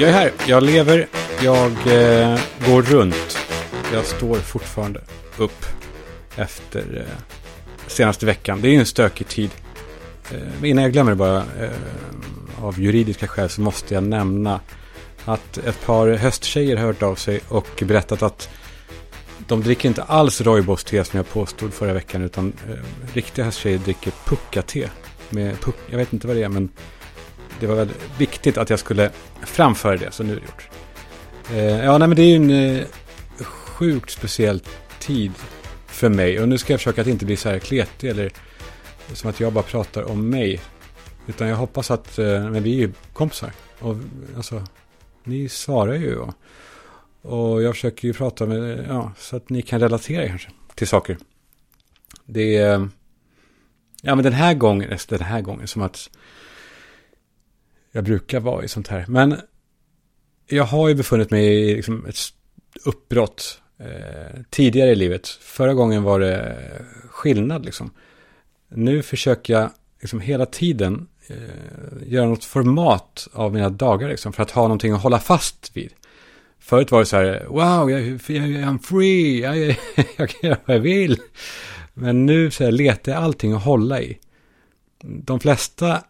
Jag är här, jag lever, jag eh, går runt. Jag står fortfarande upp efter eh, senaste veckan. Det är ju en stökig tid. Eh, innan jag glömmer det bara, eh, av juridiska skäl så måste jag nämna att ett par hösttjejer har hört av sig och berättat att de dricker inte alls Roibos-te som jag påstod förra veckan utan eh, riktiga hösttjejer dricker pucka-te. Med puck, jag vet inte vad det är men det var väldigt viktigt att jag skulle framföra det, så nu är det gjort. Eh, ja, nej men det är ju en eh, sjukt speciell tid för mig. Och nu ska jag försöka att inte bli så här kletig eller som att jag bara pratar om mig. Utan jag hoppas att, eh, men vi är ju kompisar. Och alltså, ni svarar ju. Och, och jag försöker ju prata med, ja, så att ni kan relatera kanske till saker. Det är, ja men den här gången, den här gången, som att jag brukar vara i sånt här. Men jag har ju befunnit mig i liksom ett uppbrott eh, tidigare i livet. Förra gången var det skillnad liksom. Nu försöker jag liksom hela tiden eh, göra något format av mina dagar liksom, för att ha någonting att hålla fast vid. Förut var det så här, wow, jag, jag, I'm free, jag, jag, jag kan göra vad jag vill. Men nu så här, letar jag allting att hålla i. De flesta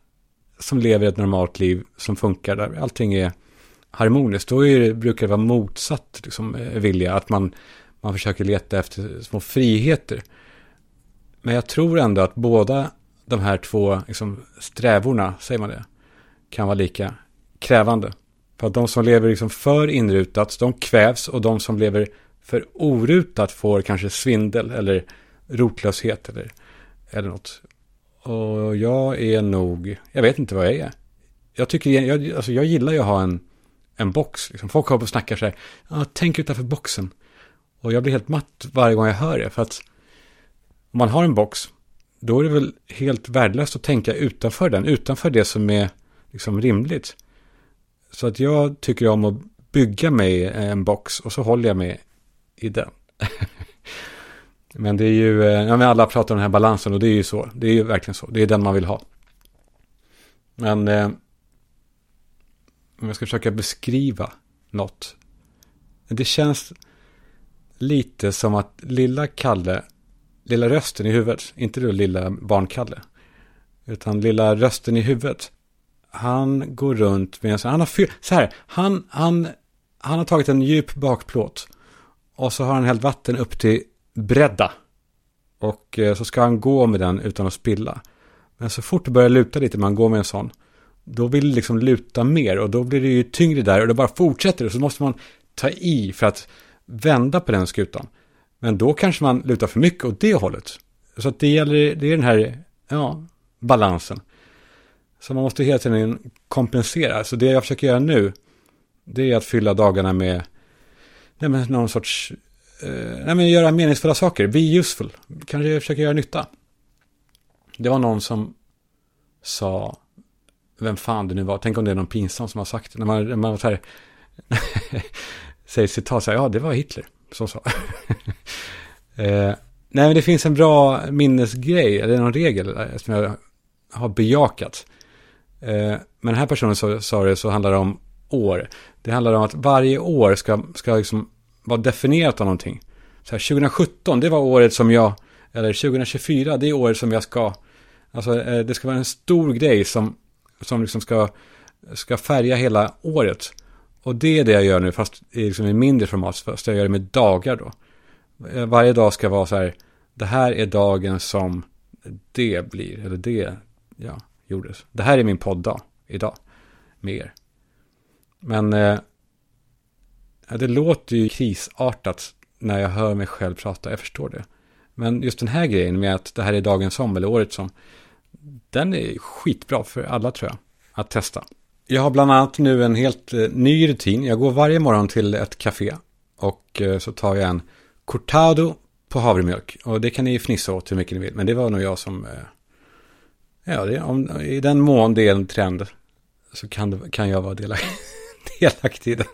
som lever ett normalt liv som funkar, där allting är harmoniskt, då är det, brukar det vara motsatt liksom, eh, vilja, att man, man försöker leta efter små friheter. Men jag tror ändå att båda de här två liksom, strävorna, säger man det, kan vara lika krävande. För att de som lever liksom för inrutat, de kvävs och de som lever för orutat får kanske svindel eller rotlöshet eller, eller något. Och jag är nog, jag vet inte vad jag är. Jag tycker, jag, alltså jag gillar ju att ha en, en box. Liksom. Folk har på och snackar så här, tänk utanför boxen. Och jag blir helt matt varje gång jag hör det. För att om man har en box, då är det väl helt värdelöst att tänka utanför den. Utanför det som är liksom rimligt. Så att jag tycker om att bygga mig en box och så håller jag mig i den. Men det är ju, eh, ja, men alla pratar om den här balansen och det är ju så. Det är ju verkligen så. Det är den man vill ha. Men eh, om jag ska försöka beskriva något. Det känns lite som att lilla Kalle, lilla rösten i huvudet, inte då lilla barnkalle, utan lilla rösten i huvudet. Han går runt med en sån, han har fyll, så här, han, han, han har tagit en djup bakplåt och så har han hällt vatten upp till bredda. Och eh, så ska han gå med den utan att spilla. Men så fort det börjar luta lite, man går med en sån, då vill det liksom luta mer och då blir det ju tyngre där och det bara fortsätter och så måste man ta i för att vända på den skutan. Men då kanske man lutar för mycket åt det hållet. Så att det gäller, det är den här, ja, balansen. Så man måste hela tiden kompensera. Så det jag försöker göra nu, det är att fylla dagarna med nej någon sorts Eh, nej, men göra meningsfulla saker. Be useful. Kanske försöka göra nytta. Det var någon som sa, vem fan det nu var, tänk om det är någon pinsam som har sagt det. När man, när man så här, säger citat, så här, ja det var Hitler som sa. eh, nej men det finns en bra minnesgrej, eller någon regel eh, som jag har bejakat. Eh, men den här personen sa det så handlar det om år. Det handlar om att varje år ska, ska liksom var definierat av någonting. Så här, 2017, det var året som jag, eller 2024, det är året som jag ska, alltså eh, det ska vara en stor grej som, som liksom ska, ska färga hela året. Och det är det jag gör nu, fast i, liksom i mindre format, fast jag gör det med dagar då. Eh, varje dag ska vara så här, det här är dagen som det blir, eller det, ja, gjordes. Det här är min podddag idag, med er. Men eh, Ja, det låter ju krisartat när jag hör mig själv prata, jag förstår det. Men just den här grejen med att det här är dagen som, eller året som, den är skitbra för alla tror jag, att testa. Jag har bland annat nu en helt eh, ny rutin. Jag går varje morgon till ett café och eh, så tar jag en cortado på havremjölk. Och det kan ni fnissa åt hur mycket ni vill, men det var nog jag som... Eh, ja, det, om, i den mån det är en trend så kan, det, kan jag vara delaktig i den.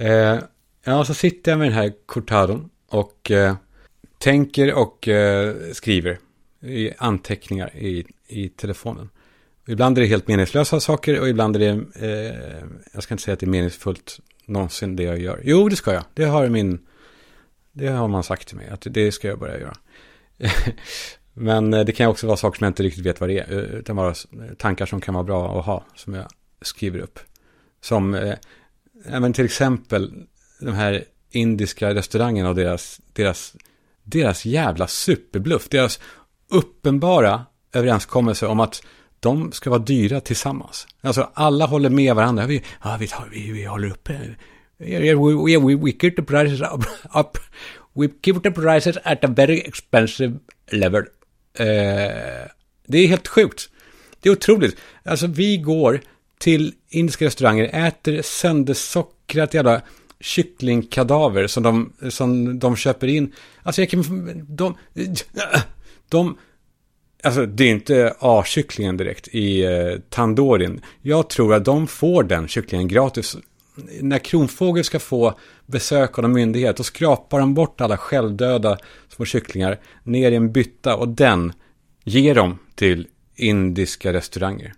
Eh, ja, så sitter jag med den här cortadon och eh, tänker och eh, skriver i anteckningar i, i telefonen. Ibland är det helt meningslösa saker och ibland är det, eh, jag ska inte säga att det är meningsfullt någonsin det jag gör. Jo, det ska jag. Det har min, det har man sagt till mig, att det ska jag börja göra. Men eh, det kan också vara saker som jag inte riktigt vet vad det är, eh, utan bara tankar som kan vara bra att ha, som jag skriver upp. Som, eh, eh, men till exempel de här indiska restaurangerna och deras, deras, deras jävla superbluff, deras uppenbara överenskommelse om att de ska vara dyra tillsammans. Alltså alla håller med varandra. Vi, ja, vi, vi, vi håller uppe. We, we, we, we keep the prices up, up. We keep the prices at a very expensive level. Eh, det är helt sjukt. Det är otroligt. Alltså vi går till indiska restauranger, äter söndersockrat jävla kycklingkadaver som de, som de köper in. Alltså jag kan, de, de, alltså det är inte A-kycklingen direkt i eh, tandorin. Jag tror att de får den kycklingen gratis. När Kronfågel ska få besök av en myndighet, då skrapar de bort alla självdöda små kycklingar ner i en bytta och den ger de till indiska restauranger.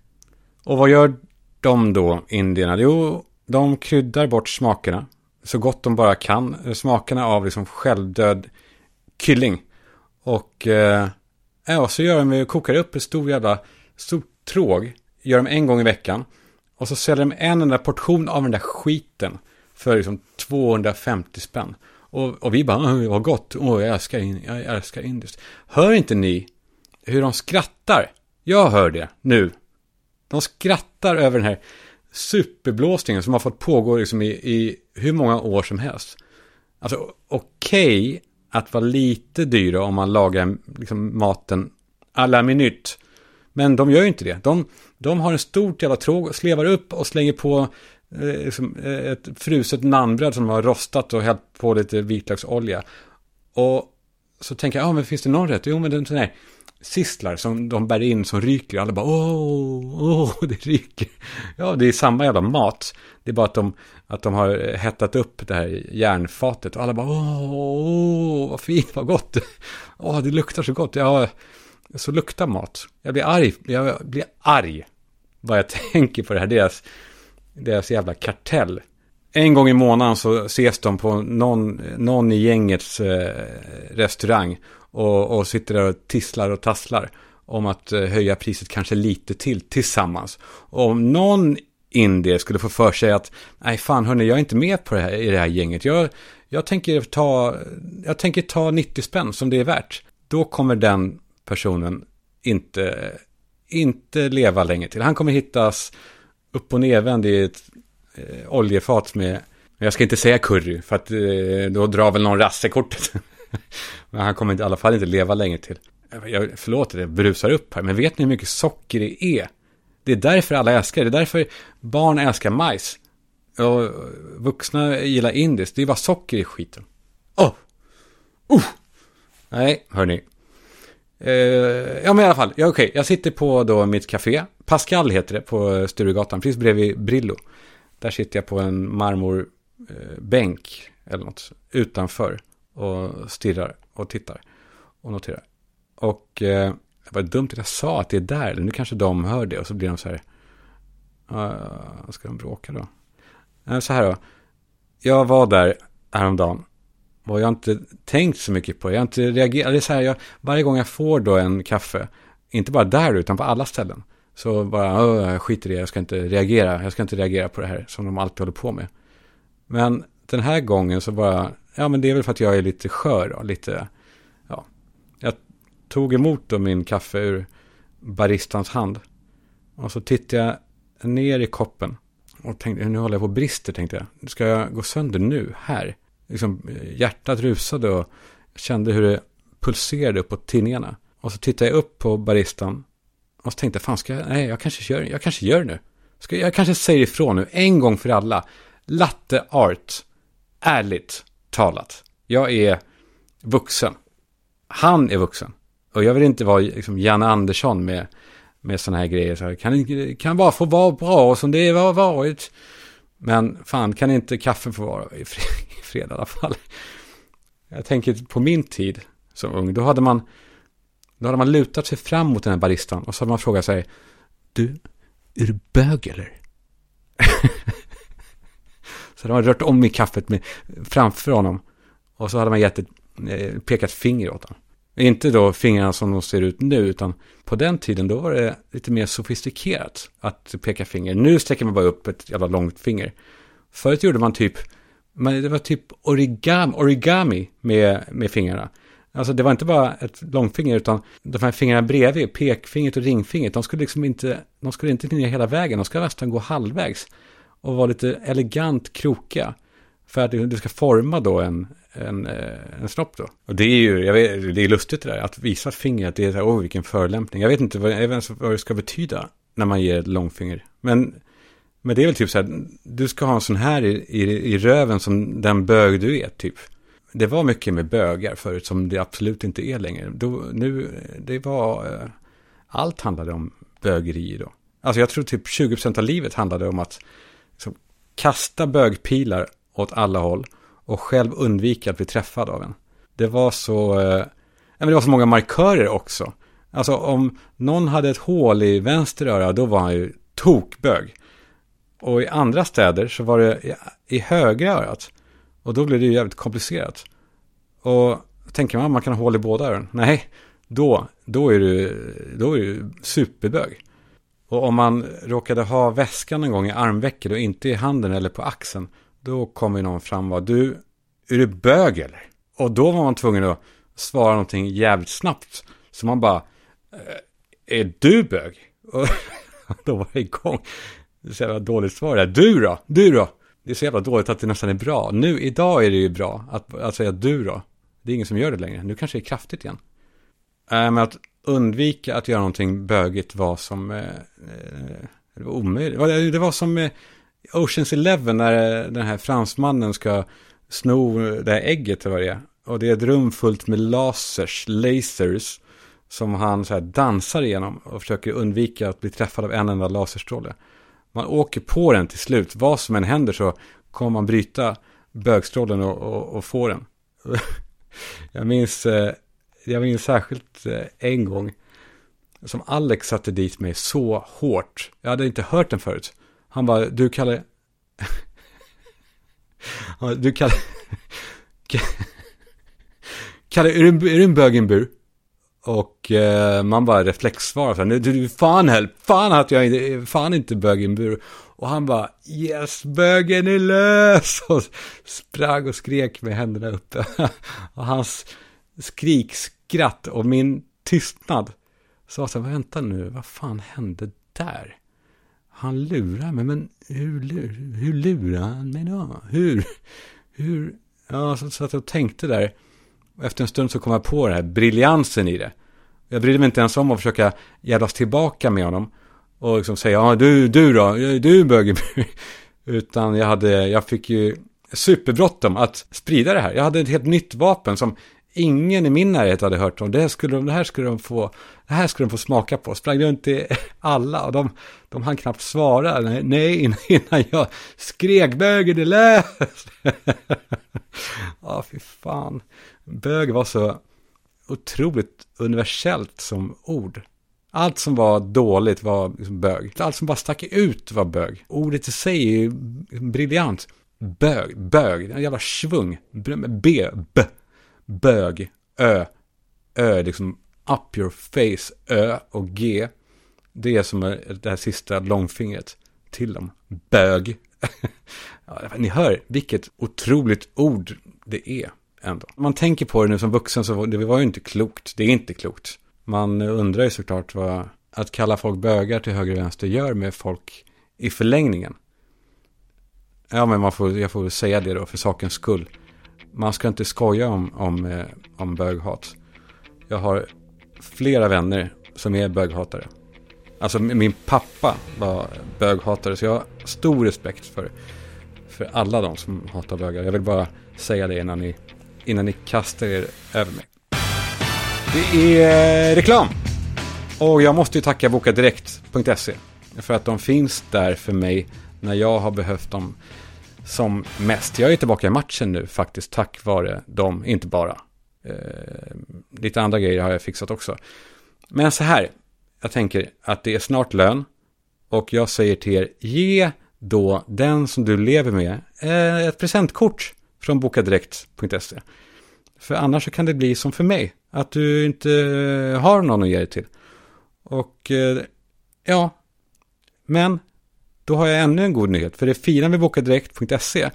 Och vad gör de då, indierna? Jo, de kryddar bort smakerna så gott de bara kan. Smakerna av liksom självdöd kylling. Och eh, ja, så gör de, kokar upp ett stor jävla, stort tråg. Gör de en gång i veckan. Och så säljer de en enda portion av den där skiten. För liksom 250 spänn. Och, och vi bara, vad gott, åh, jag älskar, jag älskar indiskt. Hör inte ni hur de skrattar? Jag hör det nu. De skrattar över den här superblåsningen som har fått pågå liksom i, i hur många år som helst. Alltså okej okay att vara lite dyra om man lagar liksom, maten alla minut. Men de gör ju inte det. De, de har en stort jävla tråg, slevar upp och slänger på eh, liksom, eh, ett fruset nanbröd som har rostat och hällt på lite vitlöksolja. Och så tänker jag, ja men finns det någon rätt? Jo men det är här sistlar som de bär in som ryker. Alla bara åh, åh, det ryker. Ja, det är samma jävla mat. Det är bara att de, att de har hettat upp det här järnfatet. Och alla bara åh, åh vad fint, vad gott. Åh, det luktar så gott. Ja, så luktar mat. Jag blir arg, jag blir arg. Vad jag tänker på det här, deras, deras jävla kartell. En gång i månaden så ses de på någon, någon i gängets eh, restaurang och, och sitter där och tisslar och tasslar om att eh, höja priset kanske lite till tillsammans. Och om någon indier skulle få för sig att nej fan hörni, jag är inte med på det här, i det här gänget. Jag, jag, tänker ta, jag tänker ta 90 spänn som det är värt. Då kommer den personen inte, inte leva länge till. Han kommer hittas upp och nedvänd i ett eh, oljefat med, jag ska inte säga curry, för att eh, då drar väl någon rassekortet. men han kommer i alla fall inte leva länge till. Jag, förlåt att jag brusar upp här, men vet ni hur mycket socker det är? Det är därför alla älskar det. Det är därför barn älskar majs. Och vuxna gillar indiskt. Det är bara socker i skiten. Åh! Oh. Uh. Nej, hörni. Uh, ja, men i alla fall. Ja, okej. Okay. Jag sitter på då mitt café. Pascal heter det på Sturegatan. Precis bredvid Brillo. Där sitter jag på en marmorbänk. Eh, eller något. Utanför och stirrar och tittar och noterar. Och eh, det var dumt att jag sa att det är där, eller nu kanske de hör det och så blir de så här, uh, ska de bråka då? Så här då, jag var där häromdagen och jag har inte tänkt så mycket på det, jag har inte reagerat, det är så här, jag, varje gång jag får då en kaffe, inte bara där utan på alla ställen, så bara, jag skiter i det, jag ska inte reagera, jag ska inte reagera på det här som de alltid håller på med. Men den här gången så bara, ja men det är väl för att jag är lite skör och lite, ja. Jag tog emot då min kaffe ur baristans hand. Och så tittade jag ner i koppen. Och tänkte, nu håller jag på och brister tänkte jag. Ska jag gå sönder nu, här? Liksom, hjärtat rusade och kände hur det pulserade uppåt tinningarna. Och så tittade jag upp på baristan. Och så tänkte jag, fan ska jag, nej jag kanske gör, jag kanske gör det nu. Ska, jag kanske säger ifrån nu, en gång för alla. Latte art, ärligt, talat. Jag är vuxen. Han är vuxen. Och jag vill inte vara liksom Janne Andersson med, med sådana här grejer. Så kan, kan bara få vara bra som det har varit. Men fan, kan inte kaffen få vara i fred, i fred i alla fall. Jag tänker på min tid som ung. Då hade man, då hade man lutat sig fram mot den här baristan. Och så hade man frågat sig. Du, är du bög eller? så hade man rört om i kaffet med, framför honom. Och så hade man gett ett, eh, pekat finger åt honom. Inte då fingrarna som de ser ut nu, utan på den tiden då var det lite mer sofistikerat att peka finger. Nu sträcker man bara upp ett jävla långt finger. Förut gjorde man typ, det var typ origami, origami med, med fingrarna. Alltså det var inte bara ett långfinger utan de här fingrarna bredvid, pekfingret och ringfingret, de skulle liksom inte, de skulle inte ner hela vägen, de skulle nästan gå halvvägs. Och vara lite elegant krokiga. För att det ska forma då en, en, eh, en snopp då. Och det är ju, jag vet, det är lustigt det där, att visa fingret, det är så här, åh vilken förolämpning. Jag vet inte vad, vet vad det ska betyda när man ger ett långfinger. Men, men det är väl typ så här, du ska ha en sån här i, i, i röven som den bög du är, typ. Det var mycket med bögar förut som det absolut inte är längre. Då, nu, det var, eh, allt handlade om bögeri då. Alltså jag tror typ 20% av livet handlade om att liksom, kasta bögpilar åt alla håll och själv undvika att bli träffad av en. Det var så, eh, det var så många markörer också. Alltså om någon hade ett hål i vänster öra, då var han ju tokbög. Och i andra städer så var det i, i högra örat. Och då blir det ju jävligt komplicerat. Och tänker man att man kan ha hål i båda öronen? Nej, då, då är du, då är du superbög. Och om man råkade ha väskan en gång i armvecket och inte i handen eller på axeln, då kommer någon fram och du, är du bög eller? Och då var man tvungen att svara någonting jävligt snabbt. Så man bara, är du bög? Och då var det igång. Det är så jävla dåligt svar där. Du då? Du då? Det är så jävla dåligt att det nästan är bra. Nu, idag är det ju bra att, att säga du då. Det är ingen som gör det längre. Nu kanske det är kraftigt igen. Äh, men att undvika att göra någonting bögigt var som... Eh, eh det var omöjligt. Det var som eh, Oceans Eleven när eh, den här fransmannen ska sno det här ägget vad det är. Och det är ett rum fullt med lasers, lasers. Som han så här dansar igenom och försöker undvika att bli träffad av en enda laserstråle. Man åker på den till slut. Vad som än händer så kommer man bryta bögstrålen och, och, och få den. jag minns, eh, jag minns särskilt eh, en gång som Alex satte dit mig så hårt. Jag hade inte hört den förut. Han bara, du Kalle... du Kalle... Kalle, är du, är du en bög i en bur? Och eh, man bara reflexsvarar. Du, du, fan help, fan att jag inte, fan inte bög i en bur. Och han bara, yes, bögen är lös! Och sprang och skrek med händerna uppe. och hans skrikskratt och min tystnad sa så här, vänta nu, vad fan hände där? Han lurar mig, men hur, hur lurar han mig då? Hur? Hur? Ja, så satt jag och tänkte där. Efter en stund så kom jag på det här, briljansen i det. Jag brydde mig inte ens om att försöka jävlas tillbaka med honom. Och liksom säga, ja du, du då, du är bög. Utan jag hade, jag fick ju superbråttom att sprida det här. Jag hade ett helt nytt vapen som ingen i min närhet hade hört om. Det, skulle de, det, här skulle de få, det här skulle de få smaka på. Sprang runt till alla och de, de hann knappt svara. Nej, nej innan jag skrek bögen är lös. ja, fy fan. Bög var så otroligt universellt som ord. Allt som var dåligt var liksom bög. Allt som bara stack ut var bög. Ordet i sig är ju briljant. Bög, bög, en jävla svung. B, b, bög, ö, ö, liksom up your face, ö och g. Det är som det här sista långfingret till dem. Bög. ja, ni hör vilket otroligt ord det är ändå. Man tänker på det nu som vuxen så det var ju inte klokt. Det är inte klokt. Man undrar ju såklart vad att kalla folk bögar till höger och vänster gör med folk i förlängningen. Ja, men man får, jag får säga det då för sakens skull. Man ska inte skoja om, om, eh, om böghat. Jag har flera vänner som är böghatare. Alltså min pappa var böghatare så jag har stor respekt för, för alla de som hatar bögar. Jag vill bara säga det innan ni, innan ni kastar er över mig. Det är eh, reklam. Och jag måste ju tacka bokadirekt.se. För att de finns där för mig när jag har behövt dem som mest. Jag är tillbaka i matchen nu faktiskt tack vare dem, inte bara. Eh, lite andra grejer har jag fixat också. Men så här, jag tänker att det är snart lön. Och jag säger till er, ge då den som du lever med eh, ett presentkort från bokadirekt.se. För annars så kan det bli som för mig, att du inte eh, har någon att ge det till. Och eh, ja, men då har jag ännu en god nyhet. För det fina med bokadirekt.se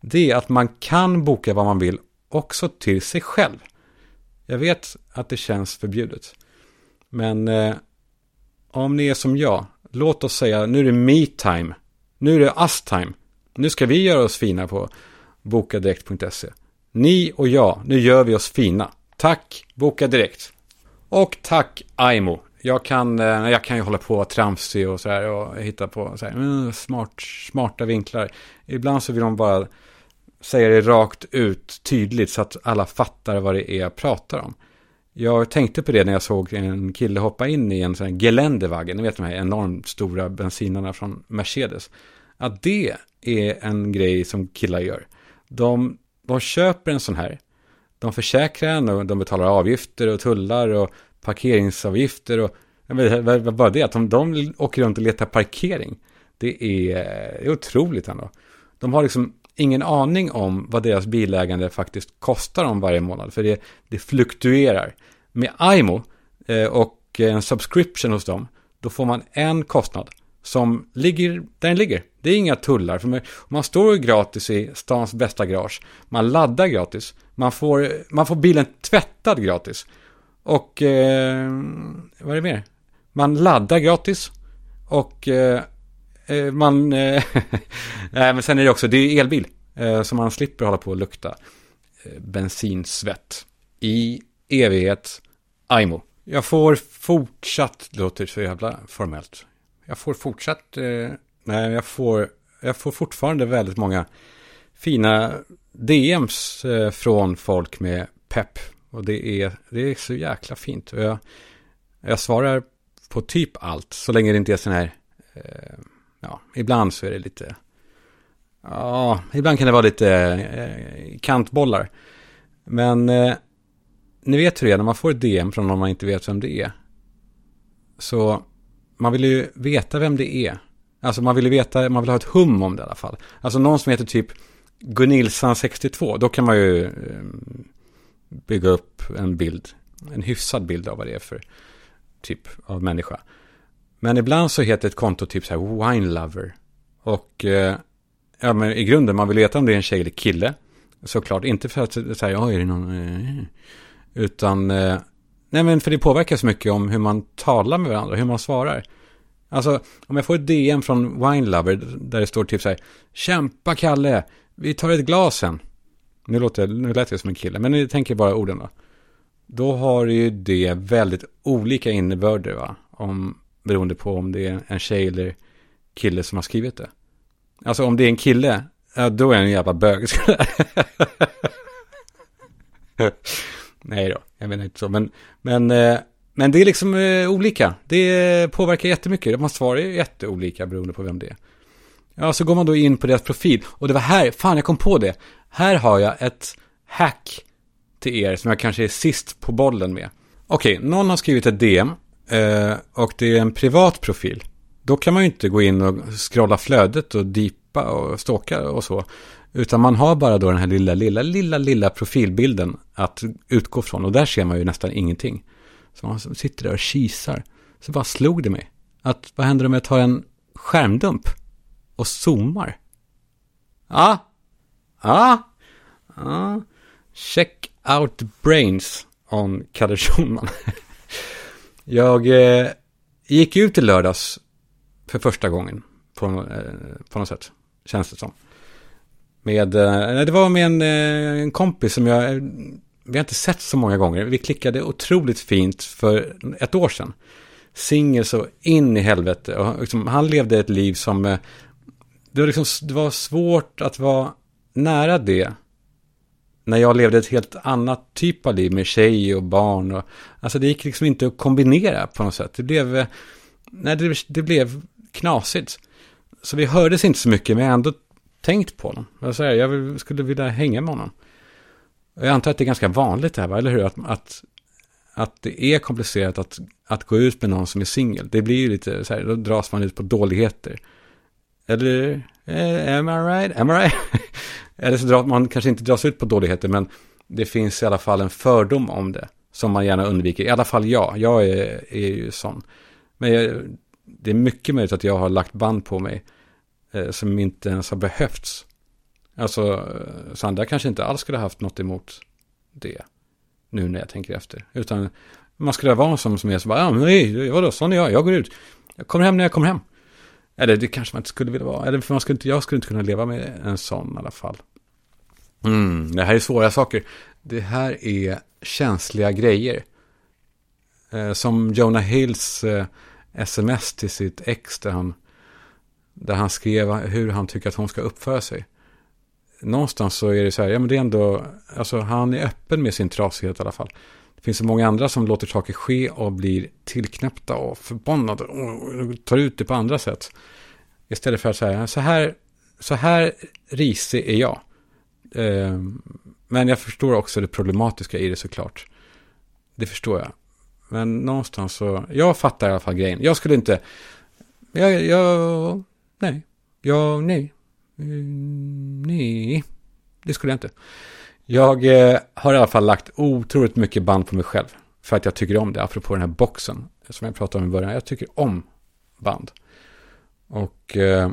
det är att man kan boka vad man vill också till sig själv. Jag vet att det känns förbjudet. Men eh, om ni är som jag, låt oss säga nu är det me time. Nu är det us time. Nu ska vi göra oss fina på bokadirekt.se. Ni och jag, nu gör vi oss fina. Tack Boka Direkt. Och tack Aimo. Jag kan, eh, jag kan ju hålla på och tramsig och så här och hitta på så här, mm, smart, smarta vinklar. Ibland så vill de bara säga det rakt ut tydligt så att alla fattar vad det är jag pratar om. Jag tänkte på det när jag såg en kille hoppa in i en sån här Geländewagen, ni vet de här enormt stora bensinarna från Mercedes. Att det är en grej som killar gör. De, de köper en sån här, de försäkrar den och de betalar avgifter och tullar och parkeringsavgifter och bara det att de, de åker runt och letar parkering. Det är, det är otroligt ändå. De har liksom ingen aning om vad deras bilägande faktiskt kostar om varje månad. För det, det fluktuerar. Med IMO eh, och en subscription hos dem, då får man en kostnad som ligger där den ligger. Det är inga tullar. För man står gratis i stans bästa garage. Man laddar gratis. Man får, man får bilen tvättad gratis. Och eh, vad är det mer? Man laddar gratis. Och eh, eh man... Eh, nej, men sen är det också, det är elbil. Eh, så man slipper hålla på och lukta eh, bensinsvett. I evighet, Aimo. Jag får fortsatt, det låter så jävla formellt. Jag får fortsatt, eh, nej jag får, jag får fortfarande väldigt många fina DMs eh, från folk med pepp. Och det är, det är så jäkla fint. Och jag, jag svarar på typ allt, så länge det inte är sån här, eh, ja, ibland så är det lite, ja, ibland kan det vara lite eh, kantbollar. Men eh, ni vet hur det är när man får ett DM från någon man inte vet vem det är. Så man vill ju veta vem det är. Alltså man vill ju veta, man vill ha ett hum om det i alla fall. Alltså någon som heter typ Gunilsan 62, då kan man ju eh, bygga upp en bild, en hyfsad bild av vad det är för typ av människa. Men ibland så heter ett konto typ så här Wine Lover. Och eh, ja, men i grunden, man vill veta om det är en tjej eller kille. Såklart, inte för att säga, ja, är det någon... Eh? Utan, eh, nej men för det påverkar så mycket om hur man talar med varandra, hur man svarar. Alltså, om jag får ett DM från Wine Lover där det står typ så här, kämpa Kalle, vi tar ett glas sen. Nu, låter, nu lät jag som en kille, men ni tänker bara orden då. Då har ju det väldigt olika innebörder va? Om, beroende på om det är en tjej eller kille som har skrivit det. Alltså om det är en kille, då är han en jävla bög. Nej då, jag menar inte så. Men, men, eh, men det är liksom eh, olika. Det påverkar jättemycket. Man svarar jätteolika beroende på vem det är. Ja, så går man då in på deras profil. Och det var här, fan jag kom på det. Här har jag ett hack till er som jag kanske är sist på bollen med. Okej, någon har skrivit ett DM. Eh, och det är en privat profil. Då kan man ju inte gå in och scrolla flödet och dipa och stalka och så. Utan man har bara då den här lilla, lilla, lilla, lilla profilbilden att utgå från. Och där ser man ju nästan ingenting. Så man sitter där och kisar. Så bara slog det mig. Att vad händer om jag tar en skärmdump och zoomar? Ja, ja, ja. Check out brains on Kalle Schulman. jag eh, gick ut i lördags för första gången på, eh, på något sätt, känns det som. Med, eh, det var med en, eh, en kompis som jag, eh, vi har inte sett så många gånger. Vi klickade otroligt fint för ett år sedan. Singel så in i helvete. Och liksom, han levde ett liv som, eh, det var, liksom, det var svårt att vara nära det. När jag levde ett helt annat typ av liv med tjej och barn. Och, alltså det gick liksom inte att kombinera på något sätt. Det blev, eh, nej, det, det blev knasigt. Så vi hördes inte så mycket, men jag har ändå tänkt på honom. Jag, säger, jag skulle vilja hänga med honom. Jag antar att det är ganska vanligt det här, va? eller hur? Att, att, att det är komplicerat att, att gå ut med någon som är singel. Det blir ju lite så här, då dras man ut på dåligheter. Eller, eh, am I right? Am I right? Eller så drar man kanske inte dras ut på dåligheter, men det finns i alla fall en fördom om det. Som man gärna undviker. I alla fall jag. Jag är, är ju sån. Men jag, det är mycket möjligt att jag har lagt band på mig. Eh, som inte ens har behövts. Alltså, eh, Sandra kanske inte alls skulle ha haft något emot det. Nu när jag tänker efter. Utan man skulle vara en sån som är så bara, ja men nej, vadå, sån är jag, jag går ut. Jag kommer hem när jag kommer hem. Eller det kanske man inte skulle vilja vara. Eller för man skulle inte, jag skulle inte kunna leva med en sån i alla fall. Mm, det här är svåra saker. Det här är känsliga grejer. Eh, som Jonah Hills eh, sms till sitt ex där han, där han skrev hur han tycker att hon ska uppföra sig. Någonstans så är det så här, ja men det är ändå, alltså han är öppen med sin trasighet i alla fall. Det finns så många andra som låter saker ske och blir tillknäppta och förbannade och tar ut det på andra sätt. Istället för att säga, så här, så här risig är jag. Ehm, men jag förstår också det problematiska i det såklart. Det förstår jag. Men någonstans så, jag fattar i alla fall grejen. Jag skulle inte, jag, jag, nej, jag, nej, mm, nej, det skulle jag inte. Jag eh, har i alla fall lagt otroligt mycket band på mig själv. För att jag tycker om det, apropå den här boxen. Som jag pratade om i början, jag tycker om band. Och eh,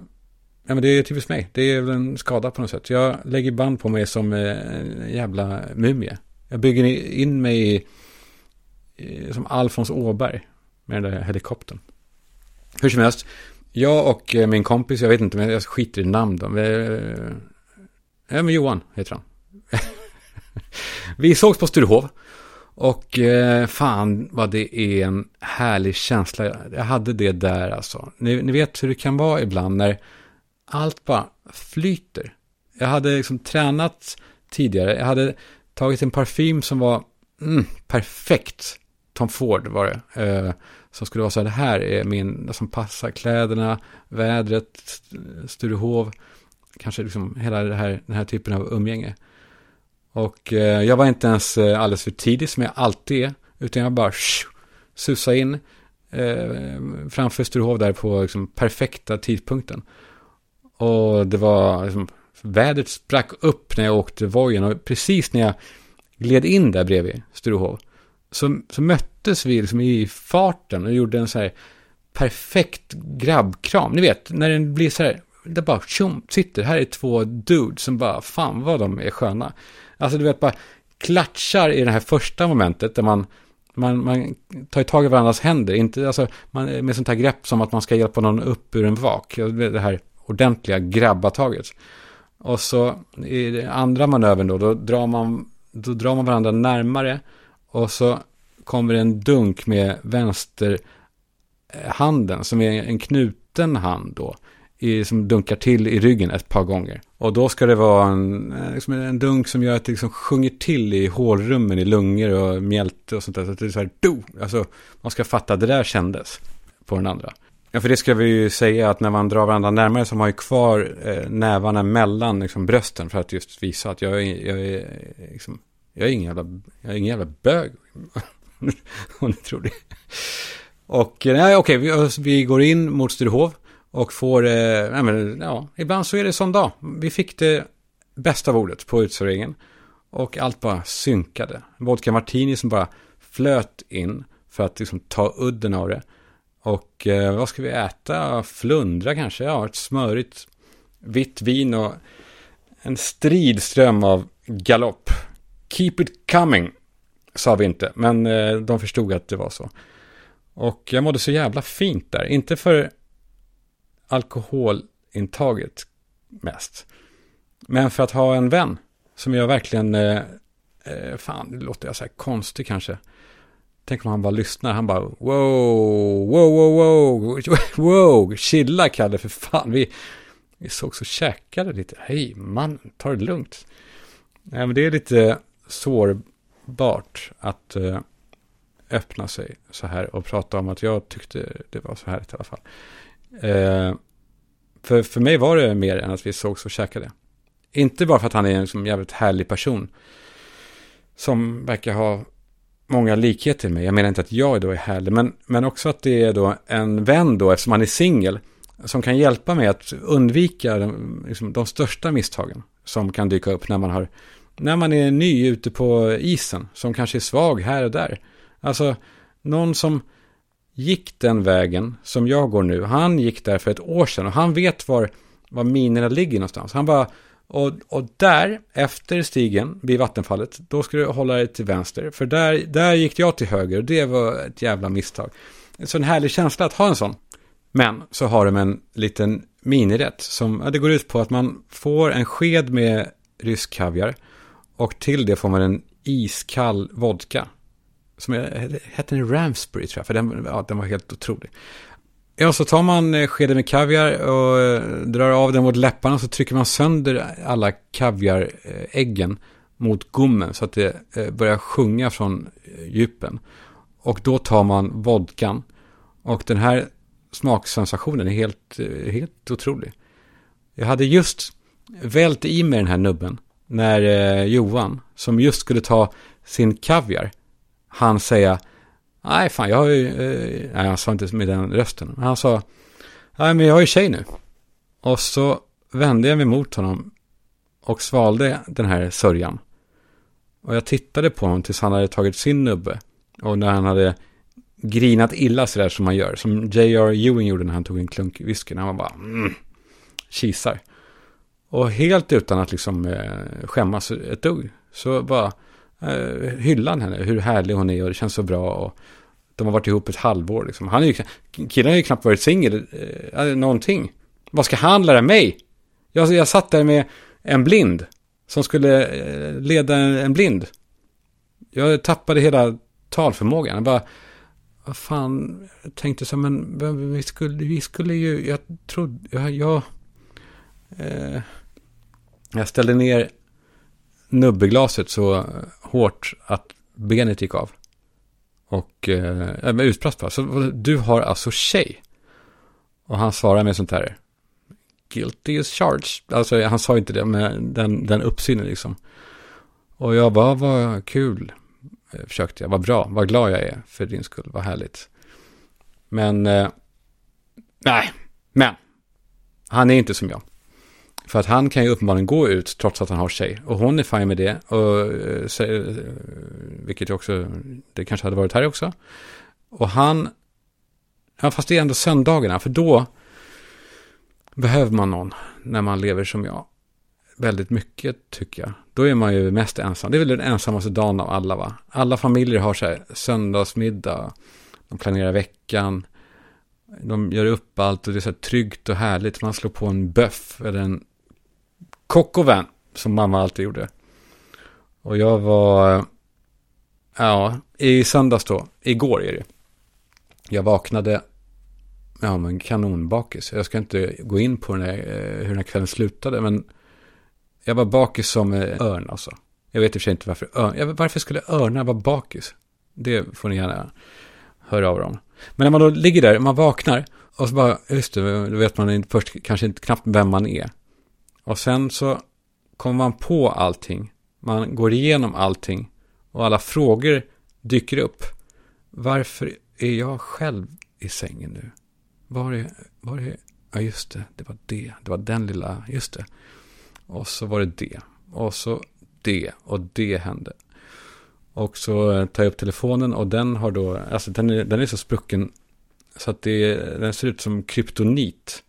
ja, men det är typiskt mig. Det är väl en skada på något sätt. Jag lägger band på mig som eh, en jävla mumie. Jag bygger in mig i, i, som Alfons Åberg med den där helikoptern. Hur som helst, jag och eh, min kompis, jag vet inte, men jag skiter i namn då. Eh, ja, men Johan heter han. Vi sågs på Sturehov. Och eh, fan vad det är en härlig känsla. Jag hade det där alltså. Ni, ni, vet hur det kan vara ibland när allt bara flyter. Jag hade liksom tränat tidigare. Jag hade tagit en parfym som var mm, perfekt. Tom Ford var det. Eh, som skulle vara så här, det här är min, som passar kläderna, vädret, Sturehov. Kanske liksom hela det här, den här typen av umgänge. Och eh, jag var inte ens eh, alldeles för tidig som jag alltid är. Utan jag bara shh, susade in eh, framför Sturehof där på liksom, perfekta tidpunkten. Och det var liksom, vädret sprack upp när jag åkte vojen. Och precis när jag gled in där bredvid Sturehof Så, så möttes vi liksom i farten och gjorde en så här perfekt grabbkram. Ni vet, när den blir så här, det bara tjom, sitter, här är två dudes som bara, fan vad de är sköna. Alltså du vet bara klatschar i det här första momentet där man, man, man tar tag i varandras händer. Inte alltså, man, med sånt här grepp som att man ska hjälpa någon upp ur en vak. Det här ordentliga grabbataget. Och så i den andra manövern då, då drar man, då drar man varandra närmare. Och så kommer en dunk med vänsterhanden eh, som är en knuten hand då i, som dunkar till i ryggen ett par gånger. Och då ska det vara en, eh, liksom en dunk som gör att det liksom sjunger till i hålrummen i lungor och mjälte och sånt där. Så att det är så här, do! Alltså, man ska fatta att det där kändes på den andra. Ja, för det ska vi ju säga att när man drar varandra närmare så har man ju kvar eh, nävarna mellan liksom, brösten för att just visa att jag är, jag är, liksom, jag är ingen jävla, jag är ingen jävla bög. Om ni tror det. Och eh, nej, okej, vi, vi går in mot Sturehof. Och får, eh, men, ja, ibland så är det sån dag. Vi fick det bästa av ordet på utserveringen. Och allt bara synkade. Vodka martini som bara flöt in för att liksom ta udden av det. Och eh, vad ska vi äta? Flundra kanske? Ja, ett smörigt vitt vin och en stridström av galopp. Keep it coming, sa vi inte, men eh, de förstod att det var så. Och jag mådde så jävla fint där. Inte för alkoholintaget mest. Men för att ha en vän som jag verkligen, eh, eh fan, det låter jag så här konstig kanske. Tänk om han bara lyssnar, han bara wow, wow, wow, wow, wow, chilla Kalle för fan, vi, vi såg så käkade lite, hej man, ta det lugnt. Nej, men det är lite sårbart att eh, öppna sig så här och prata om att jag tyckte det var så här i alla fall. Eh, för, för mig var det mer än att vi sågs och käkade. Inte bara för att han är en som jävligt härlig person. Som verkar ha många likheter med. Jag menar inte att jag då är härlig, men, men också att det är då en vän då, eftersom han är singel, som kan hjälpa mig att undvika de, liksom, de största misstagen som kan dyka upp när man har när man är ny ute på isen, som kanske är svag här och där. Alltså, någon som gick den vägen som jag går nu, han gick där för ett år sedan och han vet var, var minerna ligger någonstans. Han bara, och, och där, efter stigen vid vattenfallet, då ska du hålla dig till vänster. För där, där gick jag till höger och det var ett jävla misstag. En sån härlig känsla att ha en sån. Men så har de en liten minirätt som, ja, det går ut på att man får en sked med rysk kaviar. Och till det får man en iskall vodka. Som jag, hette den Ramsbury tror jag, för den, ja, den var helt otrolig. Ja, så tar man eh, skeden med kaviar och eh, drar av den mot läpparna så trycker man sönder alla kaviaräggen mot gommen så att det eh, börjar sjunga från djupen. Och då tar man vodkan och den här smaksensationen är helt, helt otrolig. Jag hade just vält i mig den här nubben när Johan, som just skulle ta sin kaviar, han säga Nej, fan, jag har ju... Eh, nej, han sa inte med den rösten. Men han sa Nej, men jag har ju tjej nu. Och så vände jag mig mot honom och svalde den här sörjan. Och jag tittade på honom tills han hade tagit sin nubbe. Och när han hade grinat illa sådär som man gör. Som J.R. Ewing gjorde när han tog en klunk whisky. Han var bara mm, kisar. Och helt utan att liksom eh, skämmas ett dugg. Så bara eh, hyllan henne. Hur härlig hon är och det känns så bra. Och de har varit ihop ett halvår liksom. Han är ju, killen har ju knappt varit singel. Eh, alltså någonting. Vad ska han lära mig? Jag, jag satt där med en blind. Som skulle eh, leda en, en blind. Jag tappade hela talförmågan. Jag bara, vad fan, jag tänkte så men vi skulle, vi skulle ju, jag trodde, jag, jag eh, jag ställde ner nubbeglaset så hårt att benet gick av. Och eh, utbrast bara. Så du har alltså tjej? Och han svarade med sånt här. Guilty is charged. Alltså han sa inte det med den, den uppsynen liksom. Och jag bara, vad kul. Eh, försökte jag, vad bra, vad glad jag är för din skull, vad härligt. Men, eh, nej, men. Han är inte som jag. För att han kan ju uppenbarligen gå ut trots att han har tjej. Och hon är fine med det. Och, eh, eh, vilket ju också, det kanske hade varit här också. Och han, ja, fast det är ändå söndagarna. För då behöver man någon när man lever som jag. Väldigt mycket tycker jag. Då är man ju mest ensam. Det är väl den ensammaste dagen av alla va. Alla familjer har så här söndagsmiddag. De planerar veckan. De gör upp allt och det är så här tryggt och härligt. Man slår på en böff eller en Coq som mamma alltid gjorde. Och jag var, ja, i söndags då, igår är det. Jag vaknade, ja men kanonbakis. Jag ska inte gå in på den här, eh, hur den här kvällen slutade, men jag var bakis som eh, örn alltså. Jag vet i och för sig inte varför örn, varför skulle örnar vara bakis? Det får ni gärna höra av dem. Men när man då ligger där, man vaknar och så bara, just det, då vet man först kanske inte knappt vem man är. Och sen så kommer man på allting. Man går igenom allting. Och alla frågor dyker upp. Varför är jag själv i sängen nu? Var är, var är, ja just det, det var det, det var den lilla, just det. Och så var det det. Och så det, och det hände. Och så eh, tar jag upp telefonen och den har då, alltså den är, den är så sprucken så att det, den ser ut som kryptonit.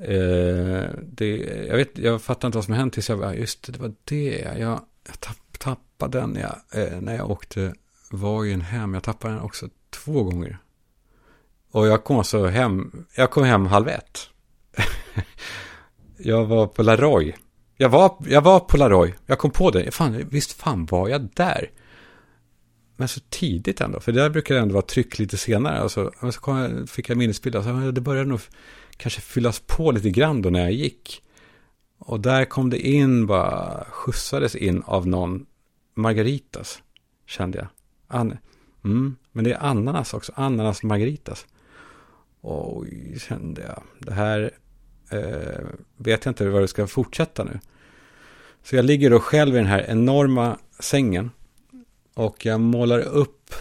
Eh, det, jag, vet, jag fattar inte vad som hänt tills jag bara, just det, det var det. Jag, jag tapp, tappade den jag, eh, när jag åkte vajen hem. Jag tappade den också två gånger. Och jag kom alltså hem, jag kom hem halv ett. jag var på Laroy. Jag var, jag var på Laroy. Jag kom på det. Fan, visst fan var jag där. Men så tidigt ändå. För där brukar det ändå vara tryck lite senare. Alltså, så kom, fick jag minnesbild. Alltså, det började nog kanske fyllas på lite grann då när jag gick. Och där kom det in, bara skjutsades in av någon Margaritas, kände jag. An mm, men det är ananas också, ananas Margaritas. Oj, kände jag. Det här eh, vet jag inte vad det ska fortsätta nu. Så jag ligger då själv i den här enorma sängen. Och jag målar upp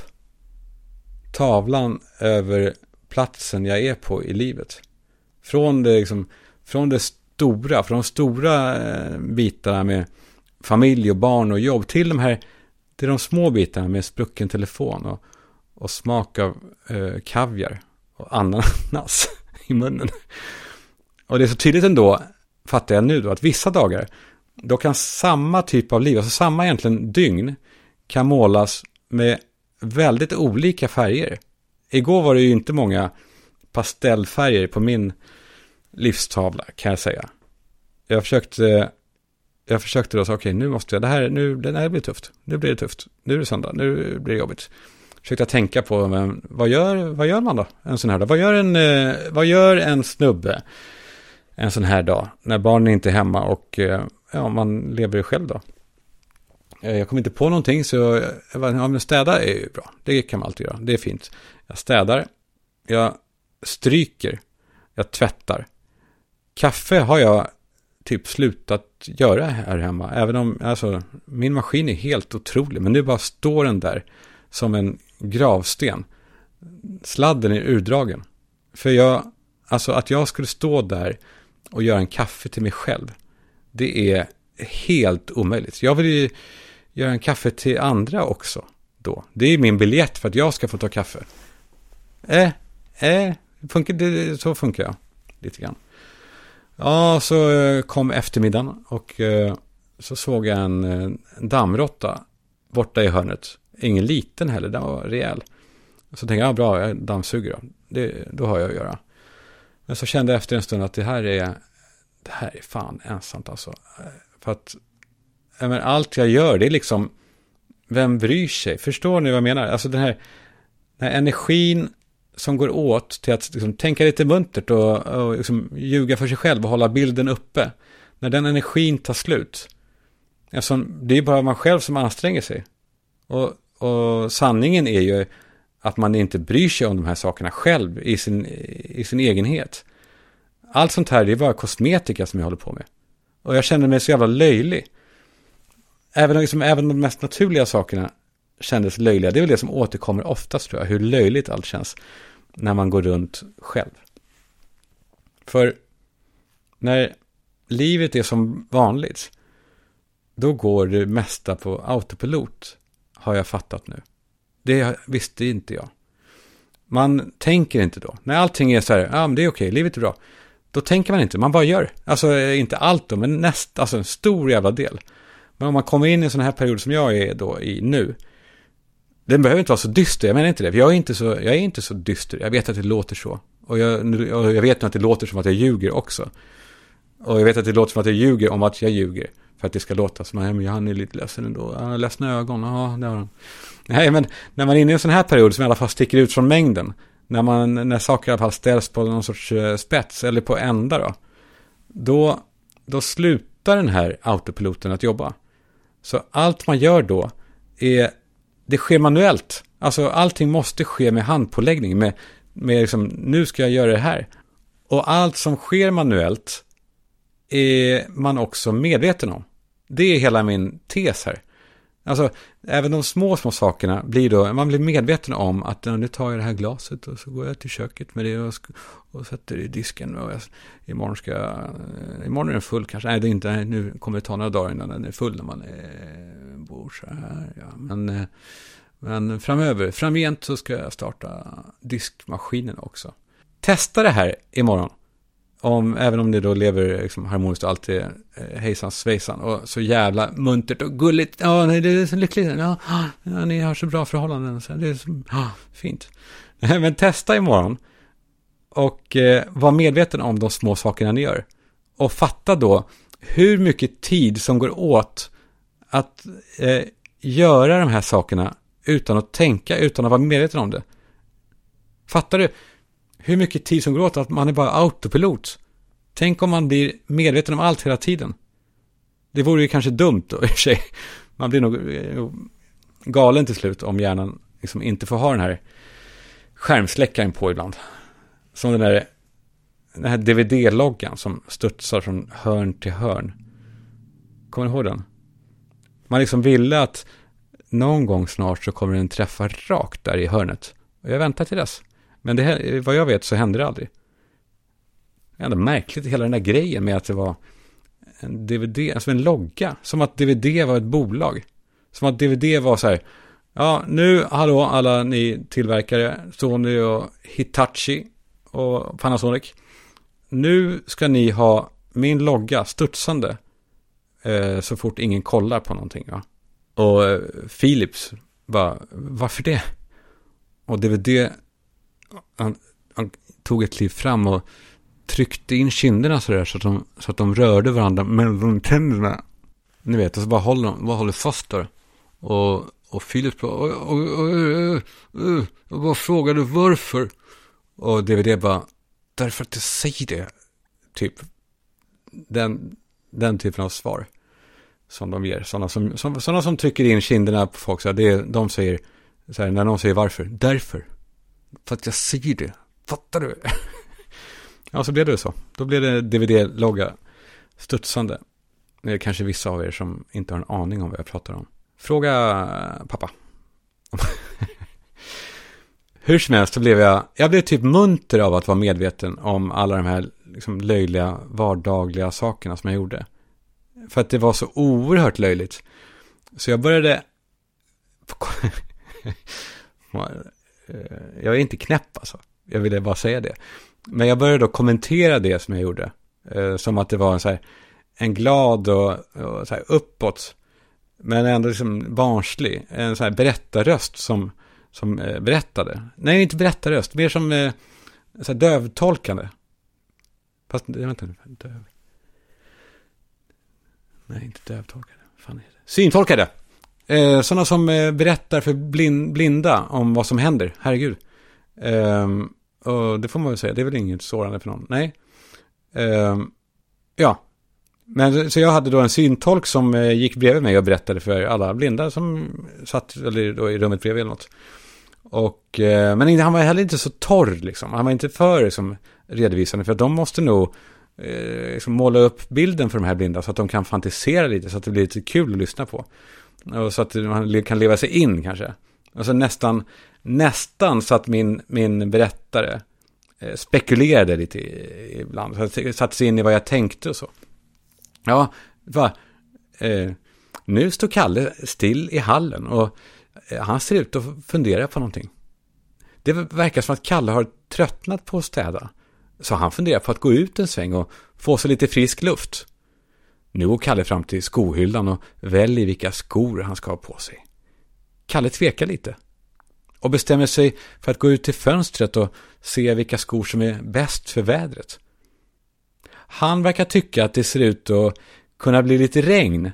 tavlan över platsen jag är på i livet. Från det, liksom, från det stora, från de stora eh, bitarna med familj och barn och jobb till de här, till de små bitarna med sprucken telefon och, och smak av eh, kaviar och ananas i munnen. Och det är så tydligt ändå, fattar jag nu då, att vissa dagar, då kan samma typ av liv, alltså samma egentligen dygn, kan målas med väldigt olika färger. Igår var det ju inte många pastellfärger på min livstavla kan jag säga. Jag försökte, jag försökte då säga, okej okay, nu måste jag, det här, nu, det här blir tufft, nu blir det tufft, nu är det söndag, nu blir det jobbigt. Försökte tänka på, men, vad, gör, vad gör man då, en sån här dag? Vad gör en, eh, vad gör en snubbe en sån här dag, när barnen inte är hemma och eh, ja, man lever själv då? Eh, jag kom inte på någonting så jag, jag bara, ja men städa är ju bra. Det kan man alltid göra. Det är fint. Jag städar. Jag stryker. Jag tvättar. Kaffe har jag typ slutat göra här hemma. Även om, alltså, min maskin är helt otrolig. Men nu bara står den där som en gravsten. Sladden är urdragen. För jag, alltså att jag skulle stå där och göra en kaffe till mig själv. Det är helt omöjligt. Jag vill ju göra en kaffe till andra också då. Det är min biljett för att jag ska få ta kaffe. Eh, eh, funkar, det, så funkar jag lite grann. Ja, så eh, kom eftermiddagen och eh, så såg jag en, en dammråtta borta i hörnet. Ingen liten heller, den var rejäl. Så tänkte jag, ja, bra, jag dammsuger då. Det, då har jag att göra. Men så kände jag efter en stund att det här är, det här är fan ensamt alltså. För att men allt jag gör, det är liksom, vem bryr sig? Förstår ni vad jag menar? Alltså den här, den här energin som går åt till att liksom, tänka lite muntert och, och liksom, ljuga för sig själv och hålla bilden uppe. När den energin tar slut. Alltså, det är bara man själv som anstränger sig. Och, och sanningen är ju att man inte bryr sig om de här sakerna själv i sin, i sin egenhet. Allt sånt här, det är bara kosmetika som jag håller på med. Och jag känner mig så jävla löjlig även, liksom, även de mest naturliga sakerna kändes löjliga. Det är väl det som återkommer oftast tror jag, hur löjligt allt känns när man går runt själv. För när livet är som vanligt, då går det mesta på autopilot, har jag fattat nu. Det visste inte jag. Man tänker inte då. När allting är så här, ja men det är okej, livet är bra. Då tänker man inte, man bara gör. Alltså inte allt då, men näst, alltså en stor jävla del. Men om man kommer in i en sån här period som jag är då i nu. Den behöver inte vara så dyster, jag menar inte det. Jag är inte så, jag är inte så dyster. Jag vet att det låter så. Och jag, och jag vet att det låter som att jag ljuger också. Och jag vet att det låter som att jag ljuger om att jag ljuger. För att det ska låta som att han är lite ledsen ändå. Han har ledsna ögon. Ja, det har han. Nej, men när man är inne i en sån här period som i alla fall sticker ut från mängden. När, man, när saker i alla fall ställs på någon sorts eh, spets eller på ända då. Då, då slutar den här autopiloten att jobba. Så allt man gör då är, det sker manuellt. Alltså allting måste ske med handpåläggning, med, med liksom, nu ska jag göra det här. Och allt som sker manuellt är man också medveten om. Det är hela min tes här. Alltså, även de små, små sakerna blir då, man blir medveten om att nu tar jag det här glaset och så går jag till köket med det och, och sätter det i disken. Och jag, imorgon ska jag, eh, imorgon är den full kanske. Nej, det är inte, nu kommer det ta några dagar innan den är full när man är, bor så här. Ja. Men, eh, men framöver, framgent så ska jag starta diskmaskinen också. Testa det här imorgon. Om, även om det då lever liksom, harmoniskt och allt är eh, hejsan svejsan och så jävla muntert och gulligt. Ja, oh, det är så lyckligt. Ja, ja, ni har så bra förhållanden. Så det är så ja, fint. Men testa imorgon och eh, var medveten om de små sakerna ni gör. Och fatta då hur mycket tid som går åt att eh, göra de här sakerna utan att tänka, utan att vara medveten om det. Fattar du? Hur mycket tid som går åt att man är bara autopilot. Tänk om man blir medveten om allt hela tiden. Det vore ju kanske dumt då i och för sig. Man blir eh, nog galen till slut om hjärnan liksom inte får ha den här skärmsläckaren på ibland. Som den där, den här DVD-loggan som studsar från hörn till hörn. Kommer ni ihåg den? Man liksom ville att någon gång snart så kommer den träffa rakt där i hörnet. Och jag väntar till dess. Men det här, vad jag vet så hände det aldrig. Det är ändå märkligt hela den där grejen med att det var en DVD, alltså en logga. Som att DVD var ett bolag. Som att DVD var så här, ja nu, hallå alla ni tillverkare, Sony och Hitachi och Panasonic. Nu ska ni ha min logga studsande eh, så fort ingen kollar på någonting. Va? Och eh, Philips bara, varför det? Och DVD, han, han tog ett kliv fram och tryckte in kinderna sådär så att de, så att de rörde varandra mellan tänderna. Ni vet, och så bara håller de, bara håller fast där. Och, och Philip bara, och, och, och, och, och bara frågade varför. Och DVD bara, därför att jag säger det. Typ, den, den typen av svar som de ger. Sådana som, som, sådana som trycker in kinderna på folk, så här, det, de säger, så här, när någon säger varför, därför. För att jag ser det, fattar du? ja, så blev det så. Då blev det DVD-logga studsande. Det är kanske vissa av er som inte har en aning om vad jag pratar om. Fråga eh, pappa. Hur som helst så blev jag, jag blev typ munter av att vara medveten om alla de här liksom löjliga vardagliga sakerna som jag gjorde. För att det var så oerhört löjligt. Så jag började... Eh, jag är inte knäpp alltså. Jag ville bara säga det. Men jag började då kommentera det som jag gjorde. Eh, som att det var en, så här, en glad och, och så här uppåt. Men ändå liksom barnslig. En så här berättarröst som, som eh, berättade. Nej, inte berättarröst. Mer som eh, så här dövtolkande. Fast, vänta nu. Döv. Nej, inte dövtolkade. Fan är det? Syntolkade. Eh, sådana som eh, berättar för blind, blinda om vad som händer. Herregud. Eh, och det får man väl säga. Det är väl inget sårande för någon. Nej. Eh, ja. Men så jag hade då en syntolk som eh, gick bredvid mig och berättade för alla blinda som satt eller då i rummet bredvid eller något. Och, eh, men han var heller inte så torr liksom. Han var inte för liksom, redovisande. För de måste nog eh, liksom måla upp bilden för de här blinda så att de kan fantisera lite så att det blir lite kul att lyssna på. Och så att man kan leva sig in kanske. Alltså nästan, nästan så att min, min berättare eh, spekulerade lite ibland. Så att satte sig in i vad jag tänkte och så. Ja, va, eh, nu står Kalle still i hallen och eh, han ser ut att fundera på någonting. Det verkar som att Kalle har tröttnat på att städa. Så han funderar på att gå ut en sväng och få sig lite frisk luft. Nu går Kalle fram till skohyllan och väljer vilka skor han ska ha på sig. Kalle tvekar lite och bestämmer sig för att gå ut till fönstret och se vilka skor som är bäst för vädret. Han verkar tycka att det ser ut att kunna bli lite regn,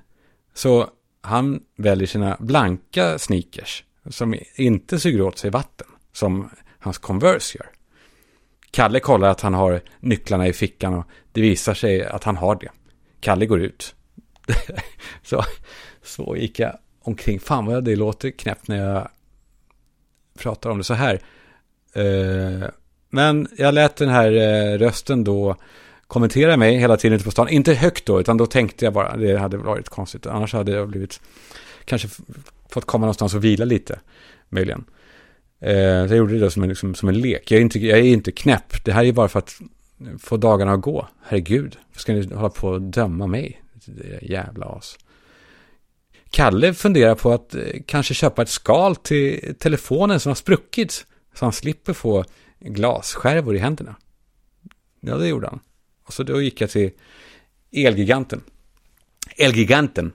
så han väljer sina blanka sneakers som inte suger åt sig vatten, som hans Converse gör. Kalle kollar att han har nycklarna i fickan och det visar sig att han har det. Kalle går ut. så, så gick jag omkring. Fan vad det låter knäppt när jag pratar om det så här. Eh, men jag lät den här eh, rösten då kommentera mig hela tiden ute på stan. Inte högt då, utan då tänkte jag bara, det hade varit konstigt. Annars hade jag blivit, kanske fått komma någonstans och vila lite, möjligen. Eh, jag gjorde det då som en, liksom, som en lek. Jag är, inte, jag är inte knäpp. Det här är bara för att få dagarna att gå. Herregud, ska ni hålla på och döma mig? Det är jävla as. Kalle funderar på att eh, kanske köpa ett skal till telefonen som har spruckit. Så han slipper få glasskärvor i händerna. Ja, det gjorde han. Och så då gick jag till Elgiganten. Elgiganten.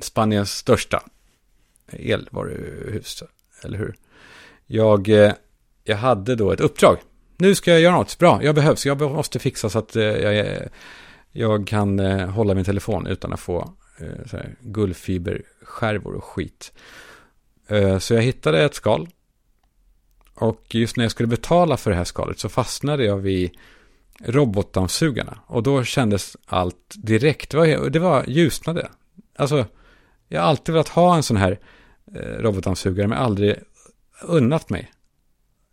Spaniens största elvaruhus, eller hur? Jag, eh, jag hade då ett uppdrag. Nu ska jag göra något bra, jag behövs, jag måste fixa så att eh, jag jag, jag kan eh, hålla min telefon utan att få eh, här, guldfiberskärvor och skit. Eh, så jag hittade ett skal. Och just när jag skulle betala för det här skalet så fastnade jag vid robotdammsugarna. Och då kändes allt direkt, det var, det var ljusnade. Alltså, jag har alltid velat ha en sån här eh, robotdammsugare men aldrig unnat mig.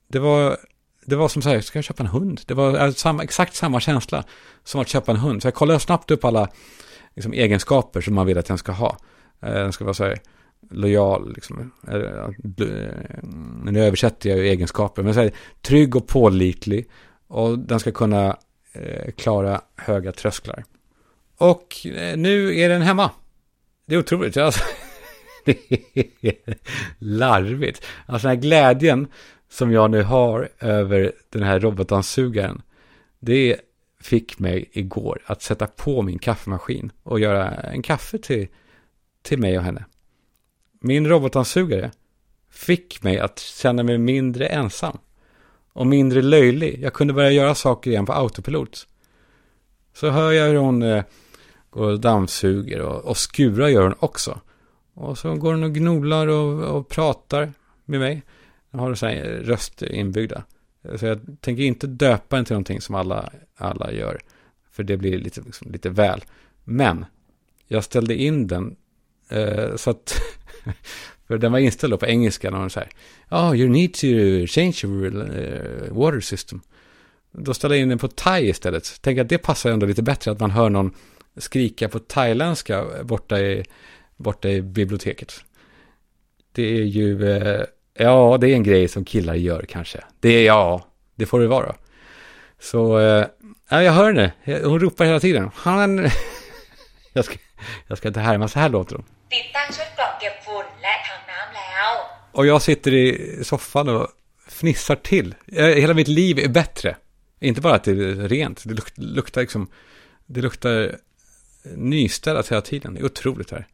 Det var, det var som så här, ska jag köpa en hund? Det var äh, samma, exakt samma känsla som att köpa en hund. Så jag kollade snabbt upp alla liksom, egenskaper som man vill att den ska ha. Eh, den ska vara så här, lojal, liksom. Eh, eh, nu översätter jag ju egenskaper. Men så här, trygg och pålitlig. Och den ska kunna eh, klara höga trösklar. Och eh, nu är den hemma. Det är otroligt. Alltså, det är larvigt. Alltså den här glädjen som jag nu har över den här robotdammsugaren. Det fick mig igår att sätta på min kaffemaskin och göra en kaffe till, till mig och henne. Min robotdammsugare fick mig att känna mig mindre ensam och mindre löjlig. Jag kunde börja göra saker igen på autopilot. Så hör jag hur hon eh, går och dammsuger och, och skurar gör hon också. Och så går hon och gnolar och, och pratar med mig. Jag har så här röst inbyggda. Så jag tänker inte döpa den till någonting som alla, alla gör. För det blir lite, liksom, lite väl. Men jag ställde in den eh, så att För den var inställd på engelska när hon säger Oh, you need to change your uh, water system. Då ställde jag in den på thai istället. Tänk att det passar ändå lite bättre att man hör någon skrika på thailändska borta i, borta i biblioteket. Det är ju, eh, Ja, det är en grej som killar gör kanske. Det är ja, det får det vara. Så, eh, jag hör henne. Hon ropar hela tiden. Han... jag, ska, jag ska inte härma, så här låter hon. Och jag sitter i soffan och fnissar till. Eh, hela mitt liv är bättre. Inte bara att det är rent, det luktar, liksom... Det luktar nystädat hela tiden. Det är otroligt här.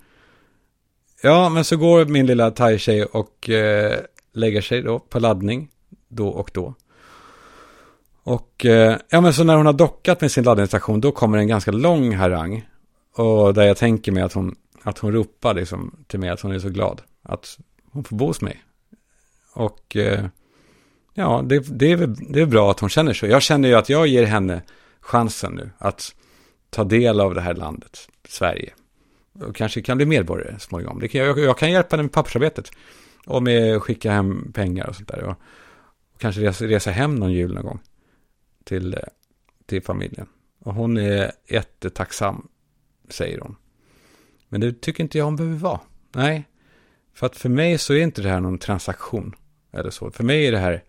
Ja, men så går min lilla thai-tjej och eh, lägger sig då på laddning då och då. Och eh, ja, men så när hon har dockat med sin laddningsstation då kommer en ganska lång harang. Och där jag tänker mig att hon att hon ropar liksom till mig att hon är så glad att hon får bo hos mig. Och eh, ja, det, det, är, det är bra att hon känner så. Jag känner ju att jag ger henne chansen nu att ta del av det här landet, Sverige. Och kanske kan bli medborgare småningom. Det kan, jag, jag kan hjälpa henne med pappersarbetet. Och med att skicka hem pengar och sånt där. Och, och kanske resa, resa hem någon jul någon gång. Till, eh, till familjen. Och hon är jättetacksam, säger hon. Men det tycker inte jag hon behöver vara. Nej. För att för mig så är inte det här någon transaktion. Eller så. För mig är det här,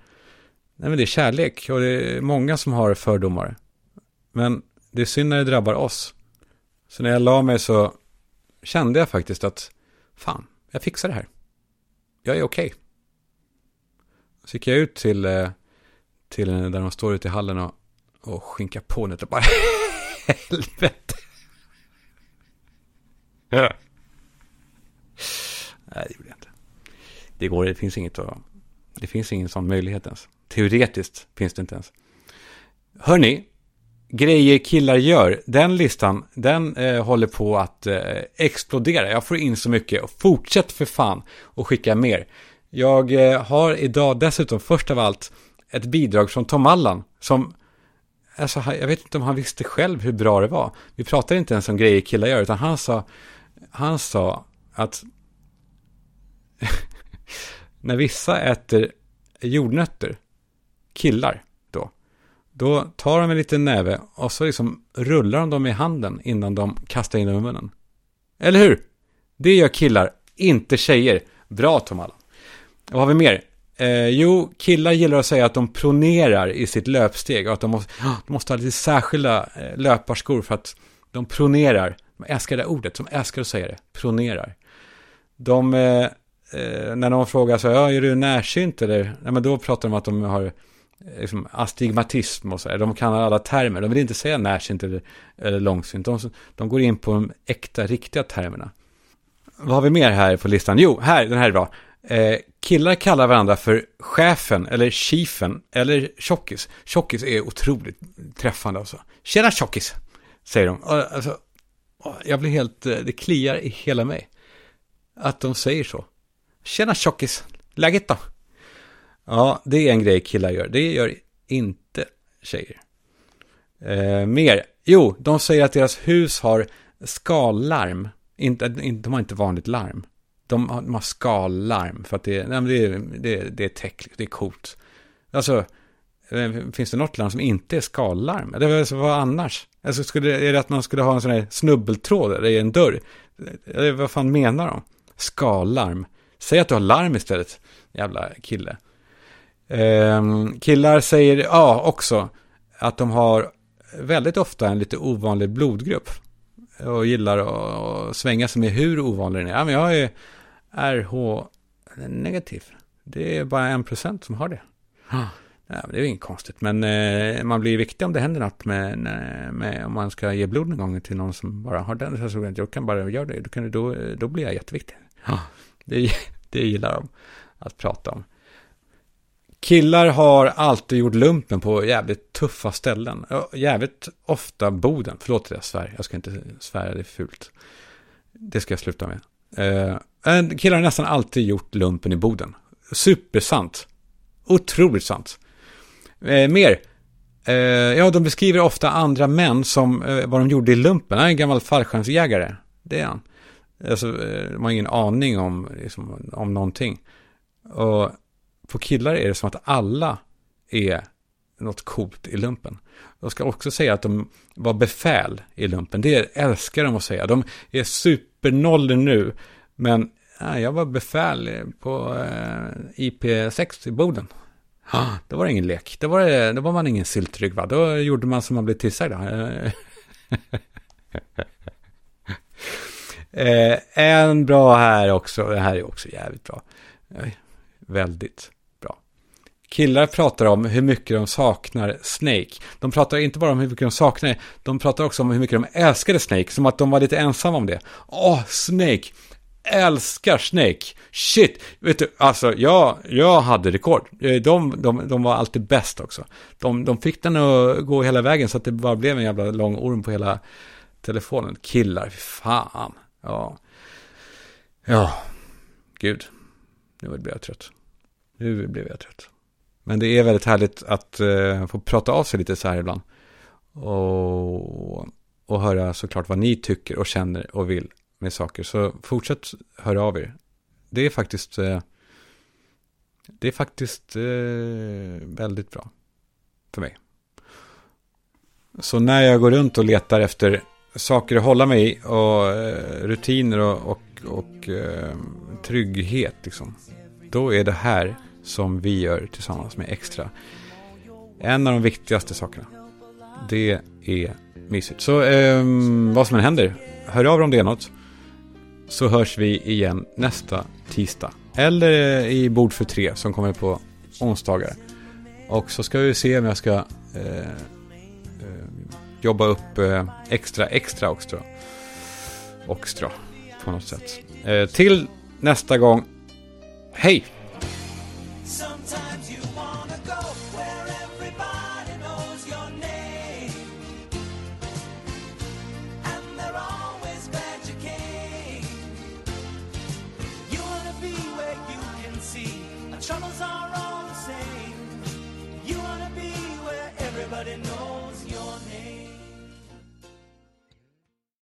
nej men det är kärlek. Och det är många som har fördomar. Men det är synd när det drabbar oss. Så när jag la mig så kände jag faktiskt att, fan, jag fixar det här. Jag är okej. Okay. Så gick jag ut till, eh, till där de står ute i hallen och, och skinkar på lite. Bara, helvete. Nej, det gjorde jag inte. Det går, det finns inget att, det finns ingen sån möjlighet ens. Teoretiskt finns det inte ens. Hörni, grejer killar gör, den listan, den eh, håller på att eh, explodera. Jag får in så mycket. Fortsätt för fan och skicka mer. Jag eh, har idag dessutom först av allt ett bidrag från Tom Allan som Alltså, jag vet inte om han visste själv hur bra det var. Vi pratar inte ens om grejer killar gör, utan han sa han sa att när vissa äter jordnötter, killar då, tar de en liten näve och så liksom rullar de dem i handen innan de kastar in dem i munnen. Eller hur? Det gör killar, inte tjejer. Bra Tom Allan. Vad har vi mer? Eh, jo, killar gillar att säga att de pronerar i sitt löpsteg och att de måste, ah, de måste ha lite särskilda eh, löparskor för att de pronerar de älskar det ordet, de älskar att säga det, pronerar. De, eh, eh när någon frågar så ja, är du närsynt eller? Nej, men då pratar de om att de har liksom, astigmatism och så här. De kan alla termer, de vill inte säga närsynt eller, eller långsynt. De, de går in på de äkta, riktiga termerna. Vad har vi mer här på listan? Jo, här, den här är bra. Eh, killar kallar varandra för chefen eller chiefen eller tjockis. Tjockis är otroligt träffande alltså. Tjena tjockis, säger de. Alltså, jag blir helt, eh, det kliar i hela mig. Att de säger så. Tjena tjockis, läget då? Ja, det är en grej killar gör. Det gör inte tjejer. Eh, mer. Jo, de säger att deras hus har skallarm. Inte, de har inte vanligt larm. De har, de har skallarm för att det, nej, det, är, det, det är tech, det är coolt. Alltså, eh, finns det något larm som inte är skallarm? Eller alltså, vad annars? Alltså, skulle, är det att man skulle ha en sån här snubbeltråd eller en dörr? Eller vad fan menar de? skallarm. Säg att du har larm istället, jävla kille. Eh, killar säger ja också att de har väldigt ofta en lite ovanlig blodgrupp. Och gillar att svänga sig med hur ovanlig den är. Ja, men jag är RH negativ. Det är bara en procent som har det. Ja, det är inget konstigt, men eh, man blir viktig om det händer något med, med, om man ska ge blod någon gång till någon som bara har den sensoren. Jag kan bara göra det, då, kan, då, då blir jag jätteviktig. Ja. Det, det gillar de att prata om. Killar har alltid gjort lumpen på jävligt tuffa ställen. Jävligt ofta Boden. Förlåt att jag svär. Jag ska inte svära, det är fult. Det ska jag sluta med. Eh, killar har nästan alltid gjort lumpen i Boden. Supersant. Otroligt sant. Eh, mer. Eh, ja, de beskriver ofta andra män som eh, vad de gjorde i lumpen. Han är en gammal fallskärmsjägare. Det är han. Alltså, eh, de har ingen aning om, liksom, om någonting. Och på killar är det som att alla är något coolt i lumpen. Jag ska också säga att de var befäl i lumpen. Det älskar de att säga. De är supernollor nu. Men ja, jag var befäl på eh, IP6 i Boden. Ah, då var det ingen lek. Då var, det, då var man ingen syltrygg va? Då gjorde man som man blev tillsagd. eh, en bra här också. Det här är också jävligt bra. Väldigt. Killar pratar om hur mycket de saknar Snake. De pratar inte bara om hur mycket de saknar de pratar också om hur mycket de älskade Snake. Som att de var lite ensamma om det. Åh, Snake älskar Snake. Shit, vet du, alltså jag, jag hade rekord. Eh, de, de, de var alltid bäst också. De, de fick den att gå hela vägen så att det bara blev en jävla lång orm på hela telefonen. Killar, fan. Ja. Ja, gud. Nu blev jag trött. Nu blev jag trött. Men det är väldigt härligt att eh, få prata av sig lite så här ibland. Och, och höra såklart vad ni tycker och känner och vill med saker. Så fortsätt höra av er. Det är faktiskt, eh, det är faktiskt eh, väldigt bra för mig. Så när jag går runt och letar efter saker att hålla mig i och eh, rutiner och, och, och eh, trygghet liksom då är det här som vi gör tillsammans med Extra en av de viktigaste sakerna. Det är mysigt. Så eh, vad som än händer, hör av om det är något. Så hörs vi igen nästa tisdag. Eller i Bord för tre som kommer på onsdagar. Och så ska vi se om jag ska eh, eh, jobba upp eh, extra extra också. Extra på något sätt. Eh, till nästa gång. Hej! Sometimes